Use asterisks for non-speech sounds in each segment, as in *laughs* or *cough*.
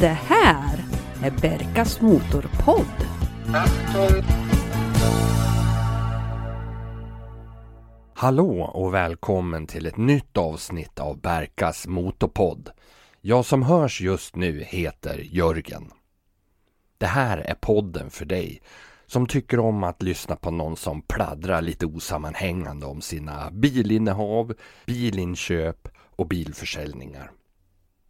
Det här är Berkas Motorpodd. Hallå och välkommen till ett nytt avsnitt av Berkas Motorpodd. Jag som hörs just nu heter Jörgen. Det här är podden för dig som tycker om att lyssna på någon som pladdrar lite osammanhängande om sina bilinnehav, bilinköp och bilförsäljningar.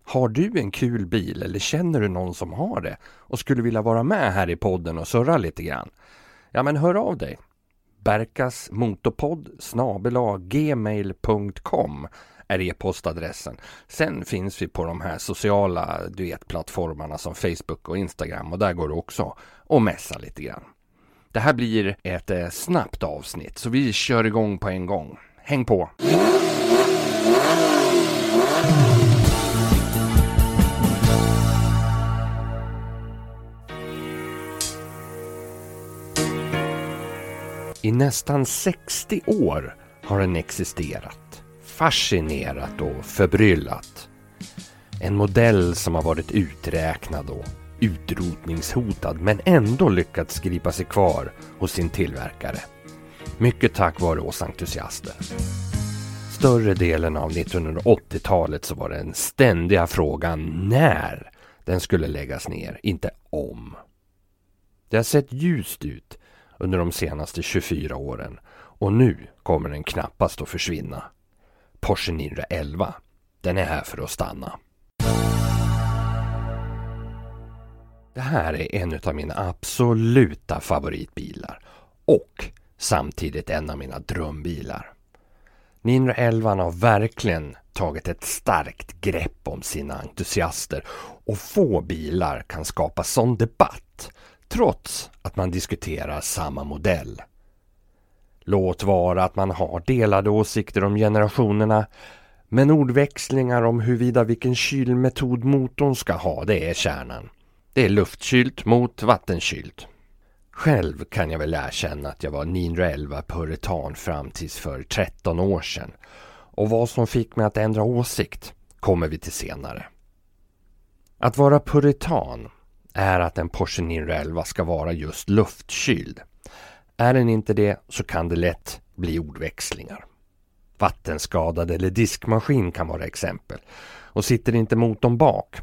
Har du en kul bil eller känner du någon som har det och skulle vilja vara med här i podden och surra lite grann? Ja men hör av dig. Berkas motorpodd gmail.com är e-postadressen. Sen finns vi på de här sociala du vet, plattformarna som Facebook och Instagram och där går det också att messa lite grann. Det här blir ett eh, snabbt avsnitt så vi kör igång på en gång. Häng på! I nästan 60 år har den existerat, fascinerat och förbryllat. En modell som har varit uträknad och utrotningshotad men ändå lyckats gripa sig kvar hos sin tillverkare. Mycket tack vare oss entusiaster. Större delen av 1980-talet så var den ständiga frågan när den skulle läggas ner, inte om. Det har sett ljust ut under de senaste 24 åren och nu kommer den knappast att försvinna. Porsche 911, den är här för att stanna. Det här är en av mina absoluta favoritbilar och samtidigt en av mina drömbilar. 911 har verkligen tagit ett starkt grepp om sina entusiaster och få bilar kan skapa sån debatt trots att man diskuterar samma modell. Låt vara att man har delade åsikter om generationerna men ordväxlingar om huruvida vilken kylmetod motorn ska ha, det är kärnan. Det är luftkylt mot vattenkylt. Själv kan jag väl erkänna att jag var 911 puritan fram tills för 13 år sedan. Och vad som fick mig att ändra åsikt kommer vi till senare. Att vara puritan är att en Porsche 911 ska vara just luftkyld. Är den inte det så kan det lätt bli ordväxlingar. Vattenskadad eller diskmaskin kan vara exempel. Och sitter inte motorn bak,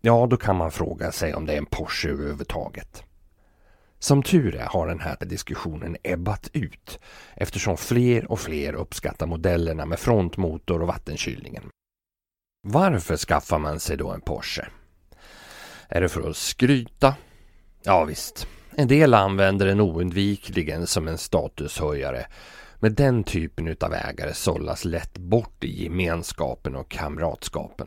ja då kan man fråga sig om det är en Porsche överhuvudtaget. Som tur är har den här diskussionen ebbat ut eftersom fler och fler uppskattar modellerna med frontmotor och vattenkylningen. Varför skaffar man sig då en Porsche? Är det för att skryta? Ja visst, en del använder den oundvikligen som en statushöjare. Men den typen av ägare sållas lätt bort i gemenskapen och kamratskapen.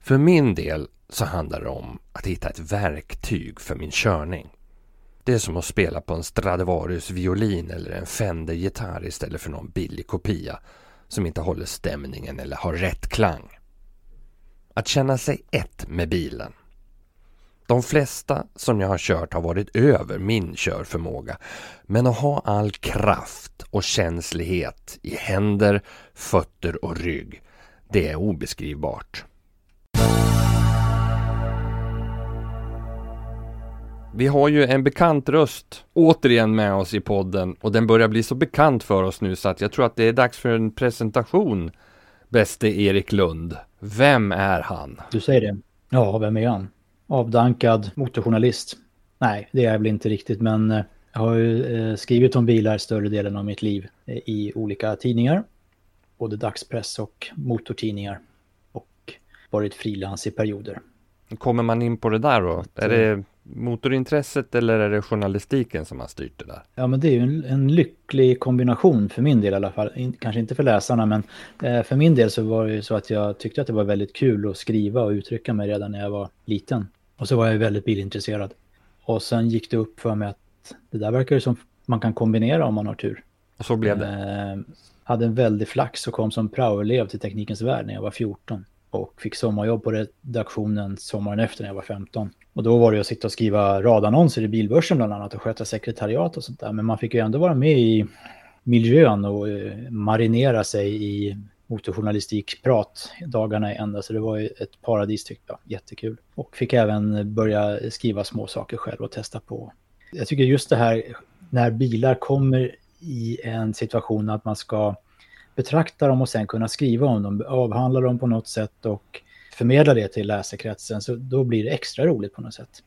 För min del så handlar det om att hitta ett verktyg för min körning. Det är som att spela på en Stradivarius violin eller en Fender-gitarr istället för någon billig kopia som inte håller stämningen eller har rätt klang. Att känna sig ett med bilen. De flesta som jag har kört har varit över min körförmåga. Men att ha all kraft och känslighet i händer, fötter och rygg, det är obeskrivbart. Vi har ju en bekant röst återigen med oss i podden och den börjar bli så bekant för oss nu så att jag tror att det är dags för en presentation. Bäste Erik Lund. Vem är han? Du säger det. Ja, vem är han? Avdankad motorjournalist. Nej, det är jag väl inte riktigt, men eh, jag har ju eh, skrivit om bilar större delen av mitt liv eh, i olika tidningar. Både dagspress och motortidningar. Och varit frilans i perioder. Kommer man in på det där då? Är det motorintresset eller är det journalistiken som har styrt det där? Ja, men det är ju en, en lycklig kombination för min del i alla fall. In, kanske inte för läsarna, men eh, för min del så var det ju så att jag tyckte att det var väldigt kul att skriva och uttrycka mig redan när jag var liten. Och så var jag väldigt bilintresserad. Och sen gick det upp för mig att det där verkar som man kan kombinera om man har tur. Och så blev det. Eh, hade en väldig flax och kom som praoelev till Teknikens Värld när jag var 14 och fick sommarjobb på redaktionen sommaren efter när jag var 15. Och då var det att sitta och skriva radannonser i bilbörsen bland annat och sköta sekretariat och sånt där. Men man fick ju ändå vara med i miljön och eh, marinera sig i motorjournalistikprat dagarna i ända. Så det var ju ett paradis tyckte jag. Jättekul. Och fick även börja skriva små saker själv och testa på. Jag tycker just det här när bilar kommer i en situation att man ska betrakta dem och sen kunna skriva om dem, avhandla dem på något sätt och förmedla det till läsekretsen, så då blir det extra roligt på något sätt.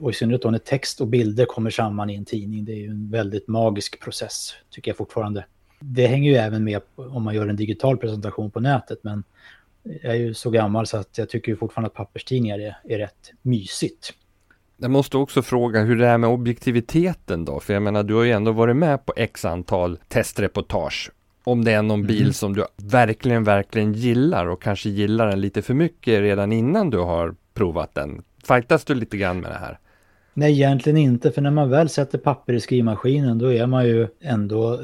Och i synnerhet då när text och bilder kommer samman i en tidning, det är ju en väldigt magisk process, tycker jag fortfarande. Det hänger ju även med om man gör en digital presentation på nätet, men jag är ju så gammal så att jag tycker fortfarande att papperstidningar är, är rätt mysigt. Jag måste också fråga hur det är med objektiviteten då, för jag menar du har ju ändå varit med på x antal testreportage om det är någon bil mm. som du verkligen, verkligen gillar och kanske gillar den lite för mycket redan innan du har provat den. Fightas du lite grann med det här? Nej, egentligen inte. För när man väl sätter papper i skrivmaskinen då är man ju ändå...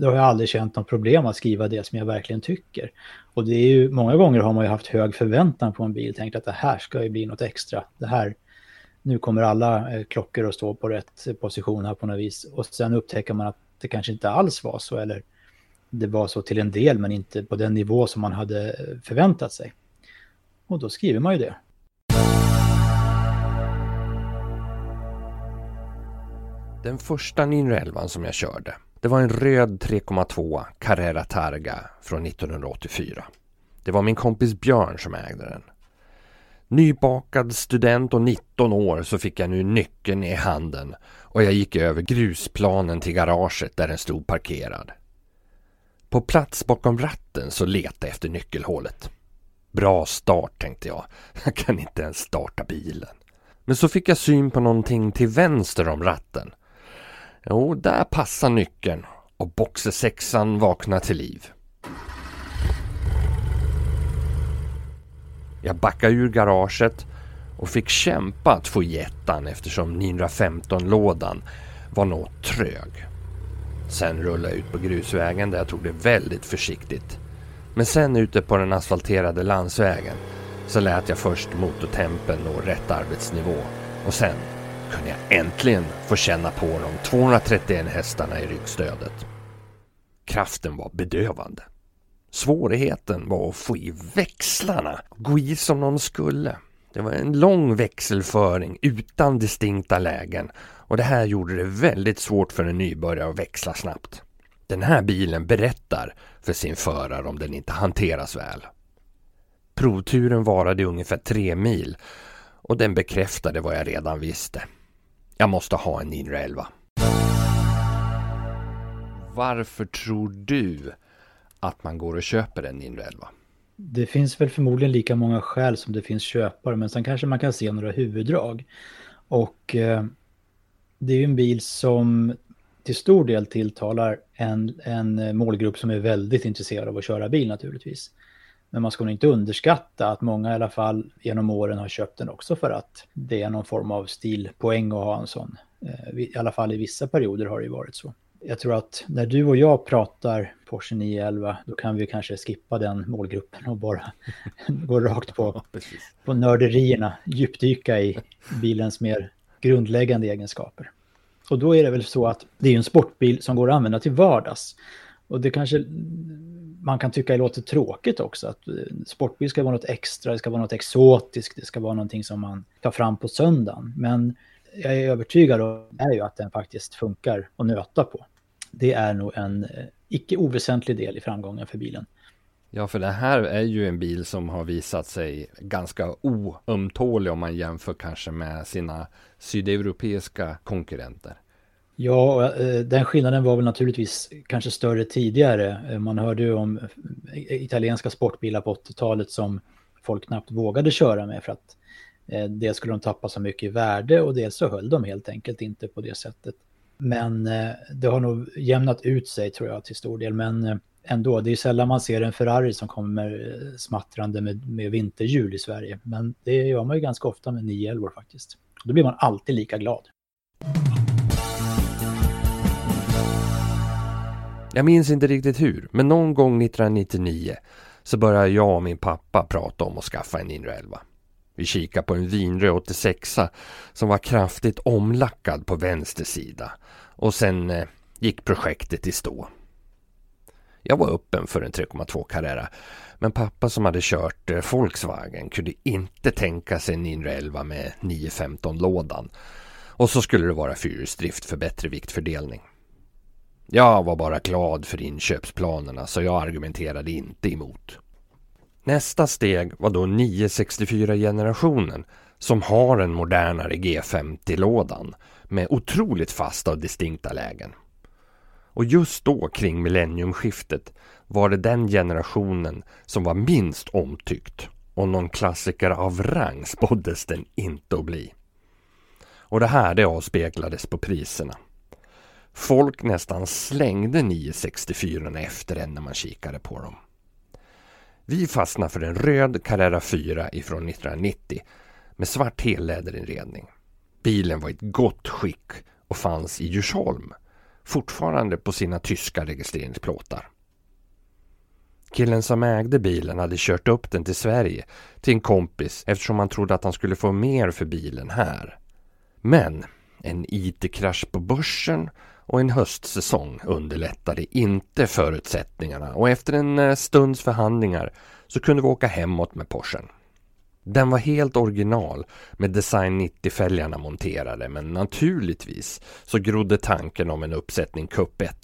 Då har jag aldrig känt något problem att skriva det som jag verkligen tycker. Och det är ju... Många gånger har man ju haft hög förväntan på en bil. Tänkt att det här ska ju bli något extra. Det här... Nu kommer alla eh, klockor att stå på rätt position här på något vis. Och sen upptäcker man att det kanske inte alls var så. Eller det var så till en del men inte på den nivå som man hade förväntat sig. Och då skriver man ju det. Den första 911 som jag körde, det var en röd 3,2 Carrera Targa från 1984. Det var min kompis Björn som ägde den. Nybakad student och 19 år så fick jag nu nyckeln i handen och jag gick över grusplanen till garaget där den stod parkerad. På plats bakom ratten så letade jag efter nyckelhålet. Bra start tänkte jag. Jag kan inte ens starta bilen. Men så fick jag syn på någonting till vänster om ratten. Jo, där passar nyckeln och boxer sexan vaknar till liv. Jag backade ur garaget och fick kämpa att få i ettan eftersom 915-lådan var något trög. Sen rullade jag ut på grusvägen där jag tog det väldigt försiktigt. Men sen ute på den asfalterade landsvägen så lät jag först motortempen nå rätt arbetsnivå och sen kunde jag äntligen få känna på de 231 hästarna i ryggstödet. Kraften var bedövande. Svårigheten var att få i växlarna, gå i som de skulle. Det var en lång växelföring utan distinkta lägen och det här gjorde det väldigt svårt för en nybörjare att växla snabbt. Den här bilen berättar för sin förare om den inte hanteras väl. Provturen varade i ungefär tre mil och den bekräftade vad jag redan visste. Jag måste ha en 911. Varför tror du att man går och köper en 911? Det finns väl förmodligen lika många skäl som det finns köpare, men sen kanske man kan se några huvuddrag. Och eh, det är ju en bil som till stor del tilltalar en, en målgrupp som är väldigt intresserad av att köra bil naturligtvis. Men man ska nog inte underskatta att många i alla fall genom åren har köpt den också för att det är någon form av stilpoäng att ha en sån. Eh, I alla fall i vissa perioder har det ju varit så. Jag tror att när du och jag pratar Porsche 911 då kan vi kanske skippa den målgruppen och bara *laughs* gå rakt på, på nörderierna, djupdyka i bilens mer grundläggande egenskaper. Och då är det väl så att det är en sportbil som går att använda till vardags. Och det kanske man kan tycka det låter tråkigt också. Att eh, sportbil ska vara något extra, det ska vara något exotiskt, det ska vara någonting som man tar fram på söndagen. Men jag är övertygad om är ju att den faktiskt funkar att nöta på. Det är nog en eh, icke oväsentlig del i framgången för bilen. Ja, för det här är ju en bil som har visat sig ganska oömtålig om man jämför kanske med sina sydeuropeiska konkurrenter. Ja, eh, den skillnaden var väl naturligtvis kanske större tidigare. Eh, man hörde ju om eh, italienska sportbilar på 80-talet som folk knappt vågade köra med för att dels skulle de tappa så mycket i värde och dels så höll de helt enkelt inte på det sättet. Men det har nog jämnat ut sig tror jag till stor del. Men ändå, det är sällan man ser en Ferrari som kommer smattrande med, med vinterhjul i Sverige. Men det gör man ju ganska ofta med 911 faktiskt. Då blir man alltid lika glad. Jag minns inte riktigt hur, men någon gång 1999 så började jag och min pappa prata om att skaffa en 911. Vi kikade på en vinröd 86 som var kraftigt omlackad på vänster sida och sen eh, gick projektet i stå. Jag var öppen för en 3,2 Carrera. Men pappa som hade kört eh, Volkswagen kunde inte tänka sig en 911 med 915-lådan. Och så skulle det vara fyrhjulsdrift för bättre viktfördelning. Jag var bara glad för inköpsplanerna så jag argumenterade inte emot. Nästa steg var då 964-generationen som har en modernare G50-lådan med otroligt fasta och distinkta lägen. Och just då kring millenniumskiftet var det den generationen som var minst omtyckt och någon klassiker av rang spåddes den inte att bli. Och det här det avspeglades på priserna. Folk nästan slängde 964 efter en när man kikade på dem. Vi fastnade för en röd Carrera 4 ifrån 1990 med svart helläderinredning. Bilen var i ett gott skick och fanns i Djursholm, fortfarande på sina tyska registreringsplåtar. Killen som ägde bilen hade kört upp den till Sverige till en kompis eftersom han trodde att han skulle få mer för bilen här. Men en IT-krasch på börsen och en höstsäsong underlättade inte förutsättningarna och efter en eh, stunds förhandlingar så kunde vi åka hemåt med Porschen. Den var helt original med Design 90-fälgarna monterade men naturligtvis så grodde tanken om en uppsättning Cup 1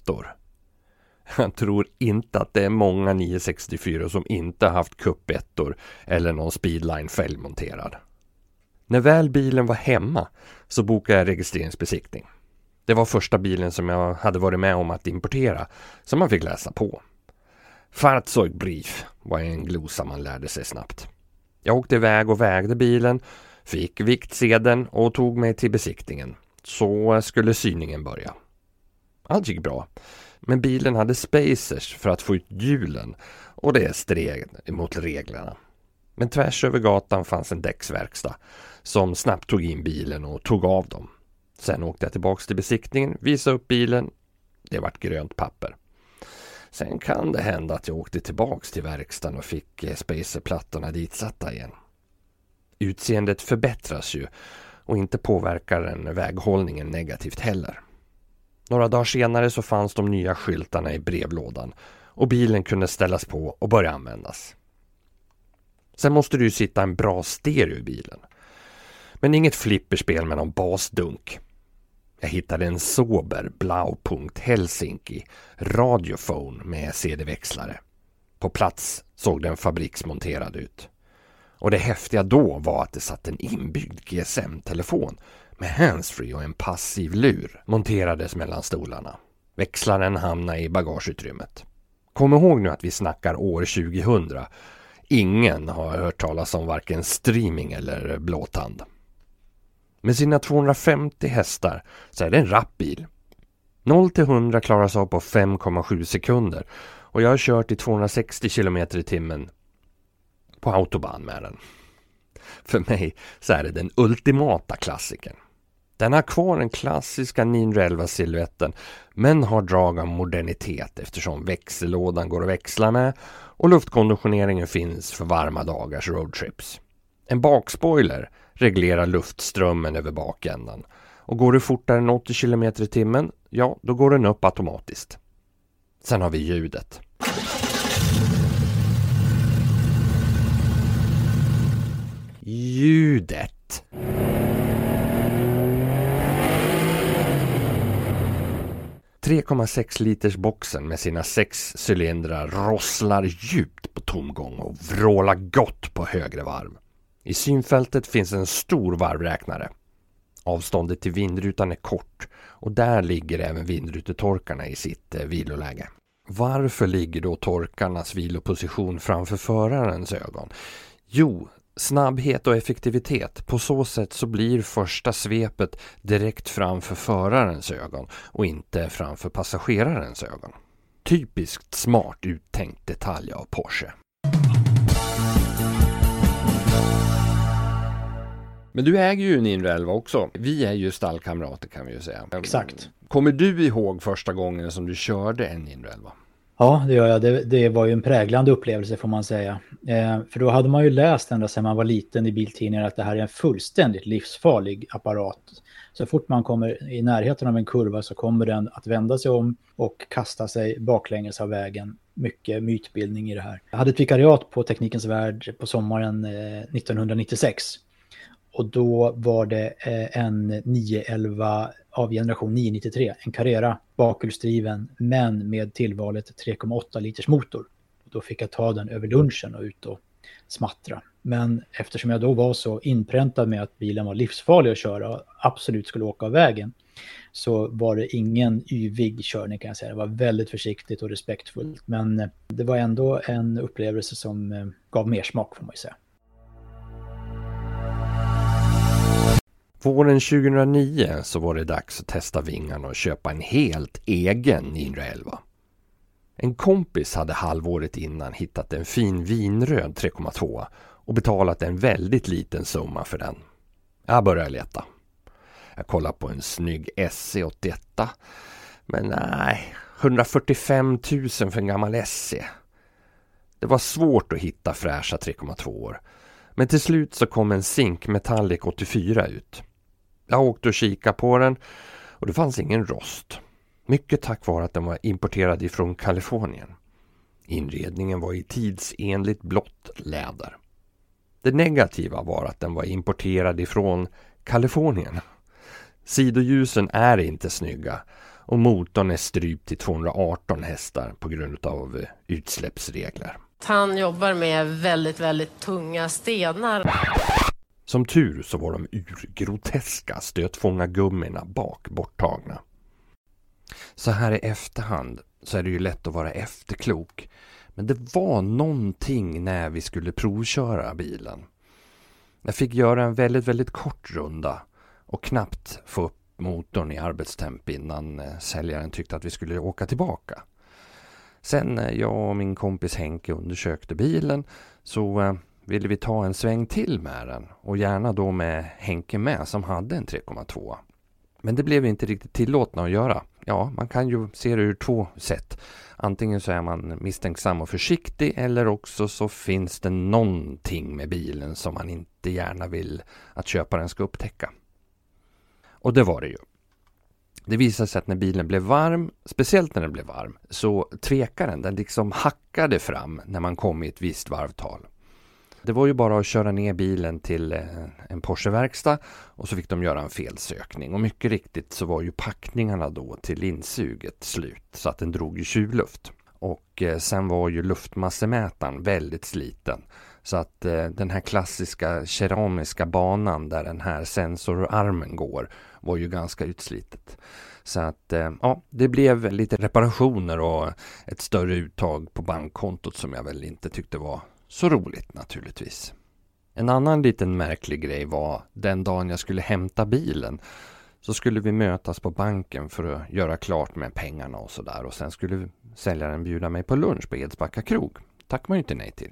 Jag tror inte att det är många 964 som inte haft Cup 1 eller någon Speedline-fälg monterad. När väl bilen var hemma så bokade jag registreringsbesiktning. Det var första bilen som jag hade varit med om att importera som man fick läsa på. Fahrzeugbrief var en glosa man lärde sig snabbt. Jag åkte iväg och vägde bilen, fick viktsedeln och tog mig till besiktningen. Så skulle syningen börja. Allt gick bra. Men bilen hade spacers för att få ut hjulen och det stred emot reglerna. Men tvärs över gatan fanns en däcksverkstad som snabbt tog in bilen och tog av dem. Sen åkte jag tillbaks till besiktningen, visade upp bilen. Det vart grönt papper. Sen kan det hända att jag åkte tillbaks till verkstaden och fick eh, spacerplattorna ditsatta igen. Utseendet förbättras ju och inte påverkar den väghållningen negativt heller. Några dagar senare så fanns de nya skyltarna i brevlådan och bilen kunde ställas på och börja användas. Sen måste det ju sitta en bra stereo i bilen. Men inget flipperspel med någon basdunk. Jag hittade en sober Blaupunkt Helsinki Radiophone med CD-växlare. På plats såg den fabriksmonterad ut. Och det häftiga då var att det satt en inbyggd GSM-telefon med handsfree och en passiv lur monterades mellan stolarna. Växlaren hamnade i bagageutrymmet. Kom ihåg nu att vi snackar år 2000. Ingen har hört talas om varken streaming eller blåtand. Med sina 250 hästar så är det en rapp bil. 0 till 100 klaras av på 5,7 sekunder och jag har kört i 260 km i timmen på autobahn med den. För mig så är det den ultimata klassikern. Den har kvar den klassiska 911 siluetten men har drag av modernitet eftersom växellådan går att växla med och luftkonditioneringen finns för varma dagars roadtrips. En bakspoiler reglerar luftströmmen över bakändan. Och går det fortare än 80 km i timmen, ja då går den upp automatiskt. Sen har vi ljudet. Ljudet. ...3,6 liters boxen med sina sex cylindrar rosslar djupt på tomgång och vrålar gott på högre varv. I synfältet finns en stor varvräknare. Avståndet till vindrutan är kort och där ligger även vindrutetorkarna i sitt eh, viloläge. Varför ligger då torkarnas viloposition framför förarens ögon? Jo, snabbhet och effektivitet. På så sätt så blir första svepet direkt framför förarens ögon och inte framför passagerarens ögon. Typiskt smart uttänkt detalj av Porsche. Men du äger ju en 911 också. Vi är ju stallkamrater kan vi ju säga. Exakt. Kommer du ihåg första gången som du körde en 911? Ja, det gör jag. Det, det var ju en präglande upplevelse får man säga. Eh, för då hade man ju läst ända sedan man var liten i biltidningar att det här är en fullständigt livsfarlig apparat. Så fort man kommer i närheten av en kurva så kommer den att vända sig om och kasta sig baklänges av vägen mycket mytbildning i det här. Jag hade ett vikariat på Teknikens Värld på sommaren 1996. Och då var det eh, en 911 av generation 993, en Carrera bakhjulsdriven men med tillvalet 3,8 liters motor. Då fick jag ta den över lunchen och ut och smattra. Men eftersom jag då var så inpräntad med att bilen var livsfarlig att köra och absolut skulle åka av vägen så var det ingen yvig körning kan jag säga. Det var väldigt försiktigt och respektfullt. Men eh, det var ändå en upplevelse som eh, gav mer smak får man ju säga. Våren 2009 så var det dags att testa vingarna och köpa en helt egen 911. En kompis hade halvåret innan hittat en fin vinröd 3,2 och betalat en väldigt liten summa för den. Jag började leta. Jag kollade på en snygg SC81 men nej, 145 000 för en gammal SC. Det var svårt att hitta fräscha 3,2 år. Men till slut så kom en Zink Metallic 84 ut. Jag åkte och kikade på den och det fanns ingen rost. Mycket tack vare att den var importerad ifrån Kalifornien. Inredningen var i tidsenligt blått läder. Det negativa var att den var importerad ifrån Kalifornien. Sidoljusen är inte snygga och motorn är strypt till 218 hästar på grund av eh, utsläppsregler. Han jobbar med väldigt, väldigt tunga stenar. Som tur så var de urgroteska stötfångargummina bak borttagna. Så här i efterhand så är det ju lätt att vara efterklok. Men det var någonting när vi skulle provköra bilen. Jag fick göra en väldigt, väldigt kort runda och knappt få upp motorn i arbetstemp innan eh, säljaren tyckte att vi skulle åka tillbaka. Sen när jag och min kompis Henke undersökte bilen så eh, ville vi ta en sväng till med den och gärna då med Henke med som hade en 3,2. Men det blev vi inte riktigt tillåtna att göra. Ja, man kan ju se det ur två sätt. Antingen så är man misstänksam och försiktig eller också så finns det någonting med bilen som man inte gärna vill att köparen ska upptäcka. Och det var det ju. Det visade sig att när bilen blev varm, speciellt när den blev varm, så tvekade den. Den liksom hackade fram när man kom i ett visst varvtal. Det var ju bara att köra ner bilen till eh, en Porsche-verkstad och så fick de göra en felsökning. Och mycket riktigt så var ju packningarna då till insuget slut så att den drog ju tjuvluft. Och eh, sen var ju luftmassemätaren väldigt sliten. Så att eh, den här klassiska keramiska banan där den här sensorarmen går var ju ganska utslitet. Så att ja, det blev lite reparationer och ett större uttag på bankkontot som jag väl inte tyckte var så roligt naturligtvis. En annan liten märklig grej var den dagen jag skulle hämta bilen så skulle vi mötas på banken för att göra klart med pengarna och sådär och sen skulle säljaren bjuda mig på lunch på Edsbacka krog. Tack man ju inte nej till.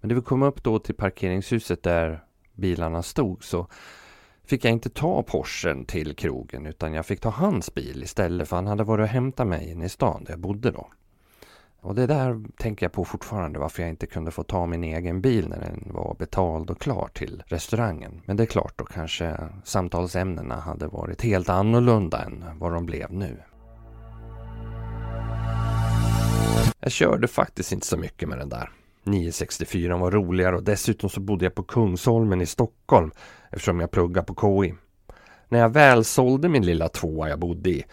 Men när vi kom upp då till parkeringshuset där bilarna stod så fick jag inte ta Porschen till krogen utan jag fick ta hans bil istället för han hade varit och hämtat mig inne i stan där jag bodde då. Och det där tänker jag på fortfarande varför jag inte kunde få ta min egen bil när den var betald och klar till restaurangen. Men det är klart då kanske samtalsämnena hade varit helt annorlunda än vad de blev nu. Jag körde faktiskt inte så mycket med den där. 964 var roligare och dessutom så bodde jag på Kungsholmen i Stockholm eftersom jag pluggade på KI. När jag väl sålde min lilla tvåa jag bodde i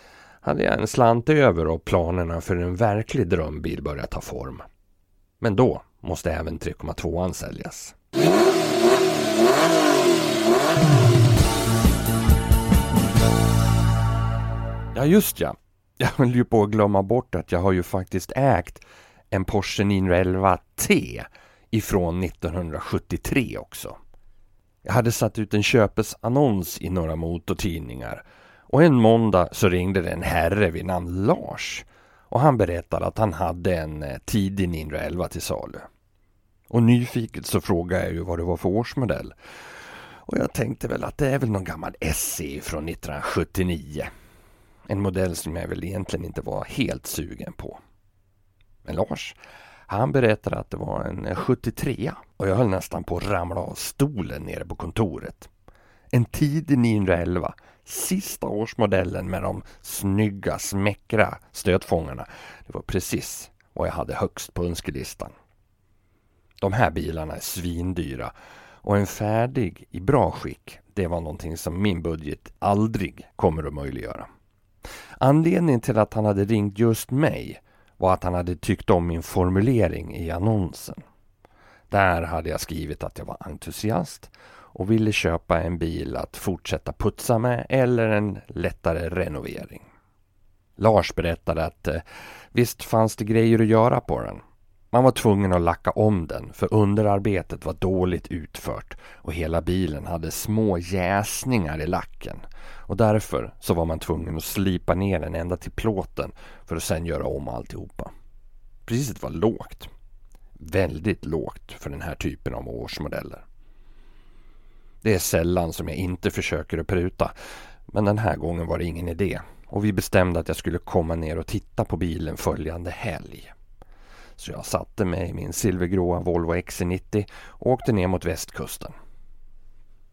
hade jag en slant över och planerna för en verklig drömbil började ta form. Men då måste även 3,2an säljas. Ja just ja. Jag höll ju på att glömma bort att jag har ju faktiskt ägt en Porsche 911 T ifrån 1973 också. Jag hade satt ut en köpesannons i några motortidningar och en måndag så ringde det en herre vid namn Lars och han berättade att han hade en eh, tidig 911 till salu. Och nyfiket så frågade jag ju vad det var för årsmodell. Och jag tänkte väl att det är väl någon gammal SE från 1979. En modell som jag väl egentligen inte var helt sugen på. Men Lars, han berättade att det var en eh, 73 och jag höll nästan på att ramla av stolen nere på kontoret. En tidig 911 sista årsmodellen med de snygga, smäckra stötfångarna. Det var precis vad jag hade högst på önskelistan. De här bilarna är svindyra och en färdig i bra skick, det var någonting som min budget aldrig kommer att möjliggöra. Anledningen till att han hade ringt just mig var att han hade tyckt om min formulering i annonsen. Där hade jag skrivit att jag var entusiast och ville köpa en bil att fortsätta putsa med eller en lättare renovering. Lars berättade att eh, visst fanns det grejer att göra på den. Man var tvungen att lacka om den för underarbetet var dåligt utfört och hela bilen hade små jäsningar i lacken. Och därför så var man tvungen att slipa ner den ända till plåten för att sen göra om alltihopa. Priset var lågt. Väldigt lågt för den här typen av årsmodeller. Det är sällan som jag inte försöker att pruta. Men den här gången var det ingen idé och vi bestämde att jag skulle komma ner och titta på bilen följande helg. Så jag satte mig i min silvergråa Volvo XC90 och åkte ner mot västkusten.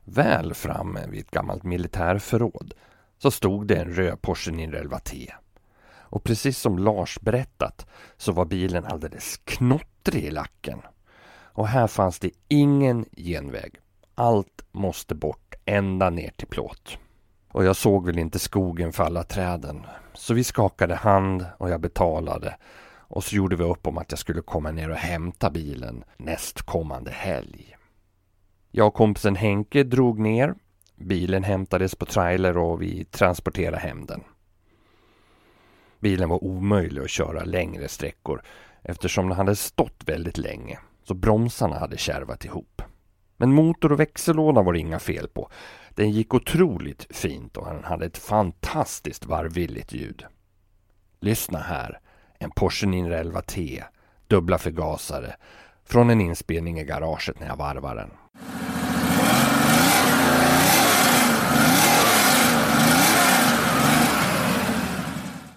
Väl framme vid ett gammalt militärförråd så stod det en röd Porsche 911 T. Och precis som Lars berättat så var bilen alldeles knottrig i lacken. Och här fanns det ingen genväg. Allt måste bort ända ner till plåt. Och jag såg väl inte skogen för alla träden. Så vi skakade hand och jag betalade. Och så gjorde vi upp om att jag skulle komma ner och hämta bilen nästkommande helg. Jag och kompisen Henke drog ner. Bilen hämtades på trailer och vi transporterade hem den. Bilen var omöjlig att köra längre sträckor eftersom den hade stått väldigt länge så bromsarna hade kärvat ihop. Men motor och växellåda var det inga fel på. Den gick otroligt fint och den hade ett fantastiskt varvvilligt ljud. Lyssna här. En Porsche 911 T. Dubbla förgasare. Från en inspelning i garaget när jag varvar den.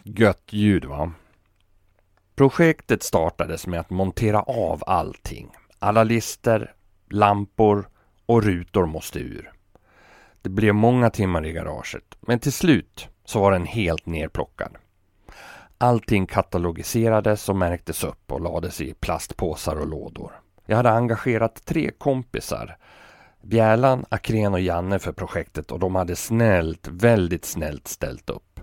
Gött ljud va? Projektet startades med att montera av allting. Alla lister, lampor och rutor måste ur. Det blev många timmar i garaget, men till slut så var den helt nerplockad. Allting katalogiserades och märktes upp och lades i plastpåsar och lådor. Jag hade engagerat tre kompisar. Bjärlan, Akren och Janne för projektet och de hade snällt, väldigt snällt ställt upp.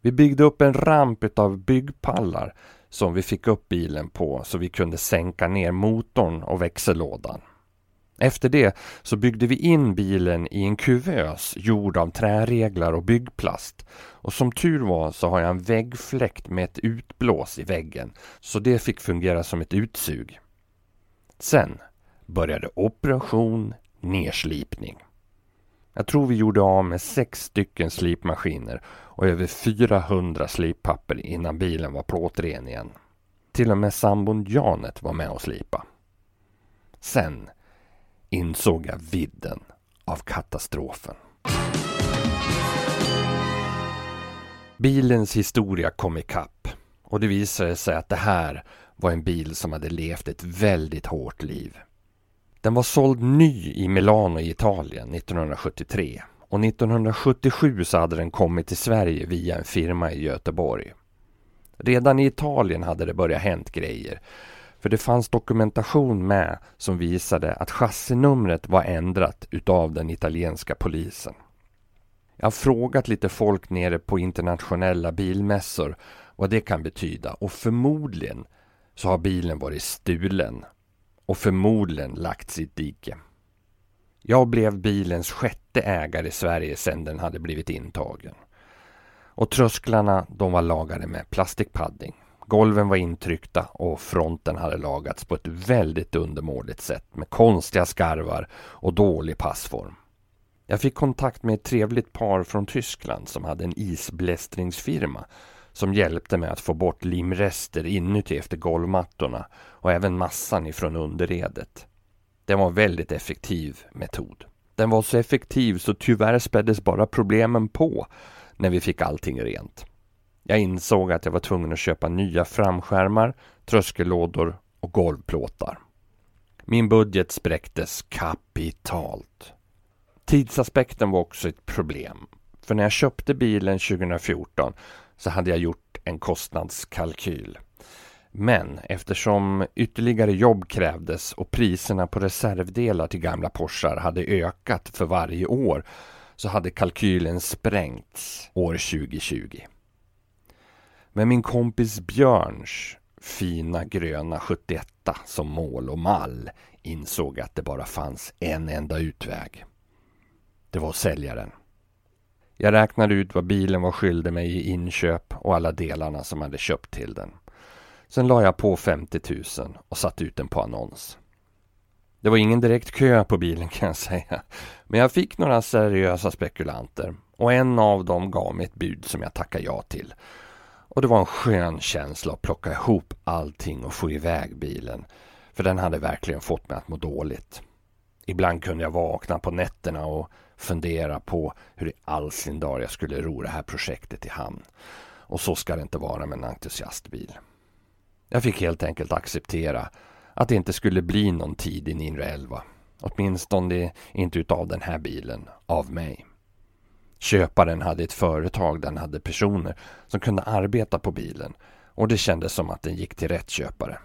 Vi byggde upp en ramp av byggpallar som vi fick upp bilen på så vi kunde sänka ner motorn och växellådan. Efter det så byggde vi in bilen i en kuvös gjord av träreglar och byggplast. Och som tur var så har jag en väggfläkt med ett utblås i väggen så det fick fungera som ett utsug. Sen började operation nerslipning. Jag tror vi gjorde av med sex stycken slipmaskiner och över 400 slippapper innan bilen var plåtren igen. Till och med sambon Janet var med och slipa. Sen insåg jag vidden av katastrofen. Bilens historia kom ikapp och det visade sig att det här var en bil som hade levt ett väldigt hårt liv. Den var såld ny i Milano i Italien 1973 och 1977 så hade den kommit till Sverige via en firma i Göteborg. Redan i Italien hade det börjat hänt grejer. För det fanns dokumentation med som visade att chassinumret var ändrat utav den italienska polisen. Jag har frågat lite folk nere på internationella bilmässor vad det kan betyda och förmodligen så har bilen varit stulen och förmodligen lagt sitt dike. Jag blev bilens sjätte ägare i Sverige sedan den hade blivit intagen. Och trösklarna de var lagade med plastikpadding. Golven var intryckta och fronten hade lagats på ett väldigt undermåligt sätt med konstiga skarvar och dålig passform. Jag fick kontakt med ett trevligt par från Tyskland som hade en isblästringsfirma som hjälpte mig att få bort limrester inuti efter golvmattorna och även massan ifrån underredet. Det var en väldigt effektiv metod. Den var så effektiv så tyvärr späddes bara problemen på när vi fick allting rent. Jag insåg att jag var tvungen att köpa nya framskärmar, tröskellådor och golvplåtar. Min budget spräcktes kapitalt. Tidsaspekten var också ett problem. För när jag köpte bilen 2014 så hade jag gjort en kostnadskalkyl. Men eftersom ytterligare jobb krävdes och priserna på reservdelar till gamla Porschar hade ökat för varje år så hade kalkylen sprängts år 2020. Med min kompis Björns fina gröna 71 som mål och mall insåg att det bara fanns en enda utväg. Det var säljaren. Jag räknade ut vad bilen var skyldig mig i inköp och alla delarna som hade köpt till den. Sen la jag på 50 000 och satte ut den på annons. Det var ingen direkt kö på bilen *laughs* kan jag säga. Men jag fick några seriösa spekulanter och en av dem gav mig ett bud som jag tackade ja till. Och det var en skön känsla att plocka ihop allting och få iväg bilen. För den hade verkligen fått mig att må dåligt. Ibland kunde jag vakna på nätterna och fundera på hur i all sin dar jag skulle ro det här projektet i hamn. Och så ska det inte vara med en entusiastbil. Jag fick helt enkelt acceptera att det inte skulle bli någon tid i Ninra 11. Åtminstone inte utav den här bilen, av mig. Köparen hade ett företag där han hade personer som kunde arbeta på bilen och det kändes som att den gick till rätt köpare.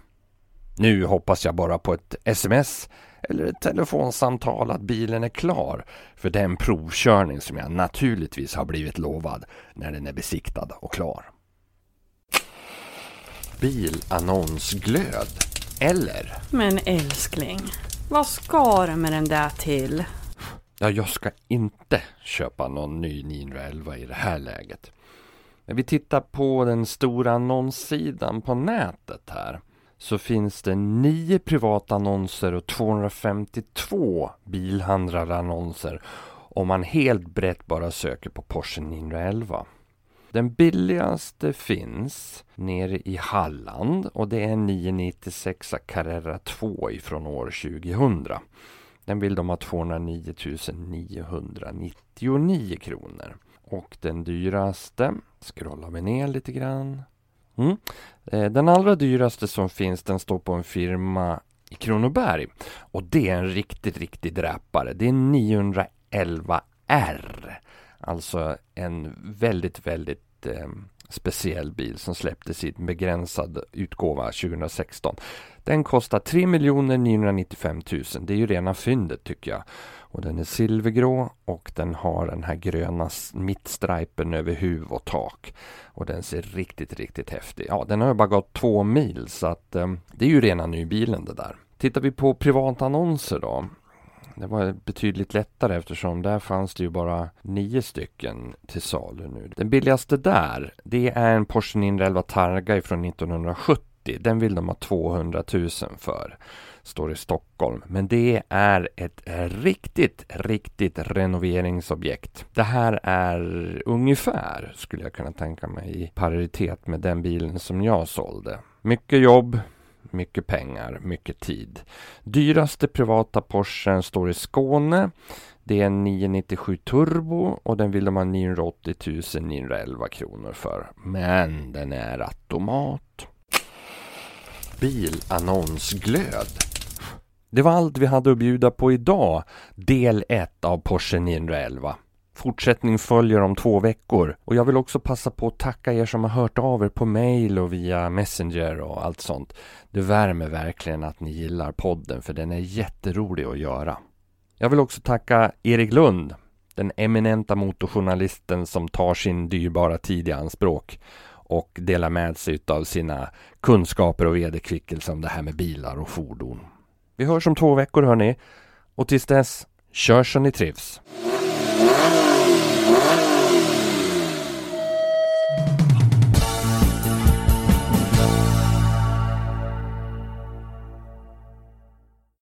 Nu hoppas jag bara på ett sms eller ett telefonsamtal att bilen är klar för den provkörning som jag naturligtvis har blivit lovad när den är besiktad och klar. Bilannonsglöd, eller? Men älskling, vad ska du med den där till? Ja, jag ska inte köpa någon ny 911 i det här läget. När vi tittar på den stora annonssidan på nätet här så finns det 9 privata annonser och 252 bilhandlarannonser om man helt brett bara söker på Porsche 911. Den billigaste finns nere i Halland och det är en 996 Carrera 2 ifrån år 2000. Den vill de ha 209 999 kronor. Och den dyraste, scrollar vi ner lite grann. Mm. Eh, den allra dyraste som finns den står på en firma i Kronoberg. Och det är en riktigt, riktigt dräpare. Det är 911R. Alltså en väldigt, väldigt eh, speciell bil som släpptes i en begränsad utgåva 2016. Den kostar 3 995 000. Det är ju rena fyndet tycker jag. Och den är silvergrå och den har den här gröna mittstripen över huv och tak. Och den ser riktigt, riktigt häftig. Ja, den har bara gått två mil så att eh, det är ju rena nybilen det där. Tittar vi på privata då. Det var betydligt lättare eftersom där fanns det ju bara nio stycken till salu nu. Den billigaste där, det är en Porsche 911 Targa från 1970. Den vill de ha 200 000 för står i Stockholm. Men det är ett riktigt, riktigt renoveringsobjekt. Det här är ungefär, skulle jag kunna tänka mig, i paritet med den bilen som jag sålde. Mycket jobb, mycket pengar, mycket tid. Dyraste privata Porschen står i Skåne. Det är en 997 Turbo och den vill de ha 980 911 kronor för. Men den är automat. Bilannonsglöd. Det var allt vi hade att bjuda på idag. Del 1 av Porsche 911. Fortsättning följer om två veckor och jag vill också passa på att tacka er som har hört av er på mail och via Messenger och allt sånt. Det värmer verkligen att ni gillar podden för den är jätterolig att göra. Jag vill också tacka Erik Lund, den eminenta motorjournalisten som tar sin dyrbara tid i anspråk och delar med sig av sina kunskaper och vederkvickelse om det här med bilar och fordon. Vi hörs om två veckor hörni. Och tills dess, kör så ni trivs.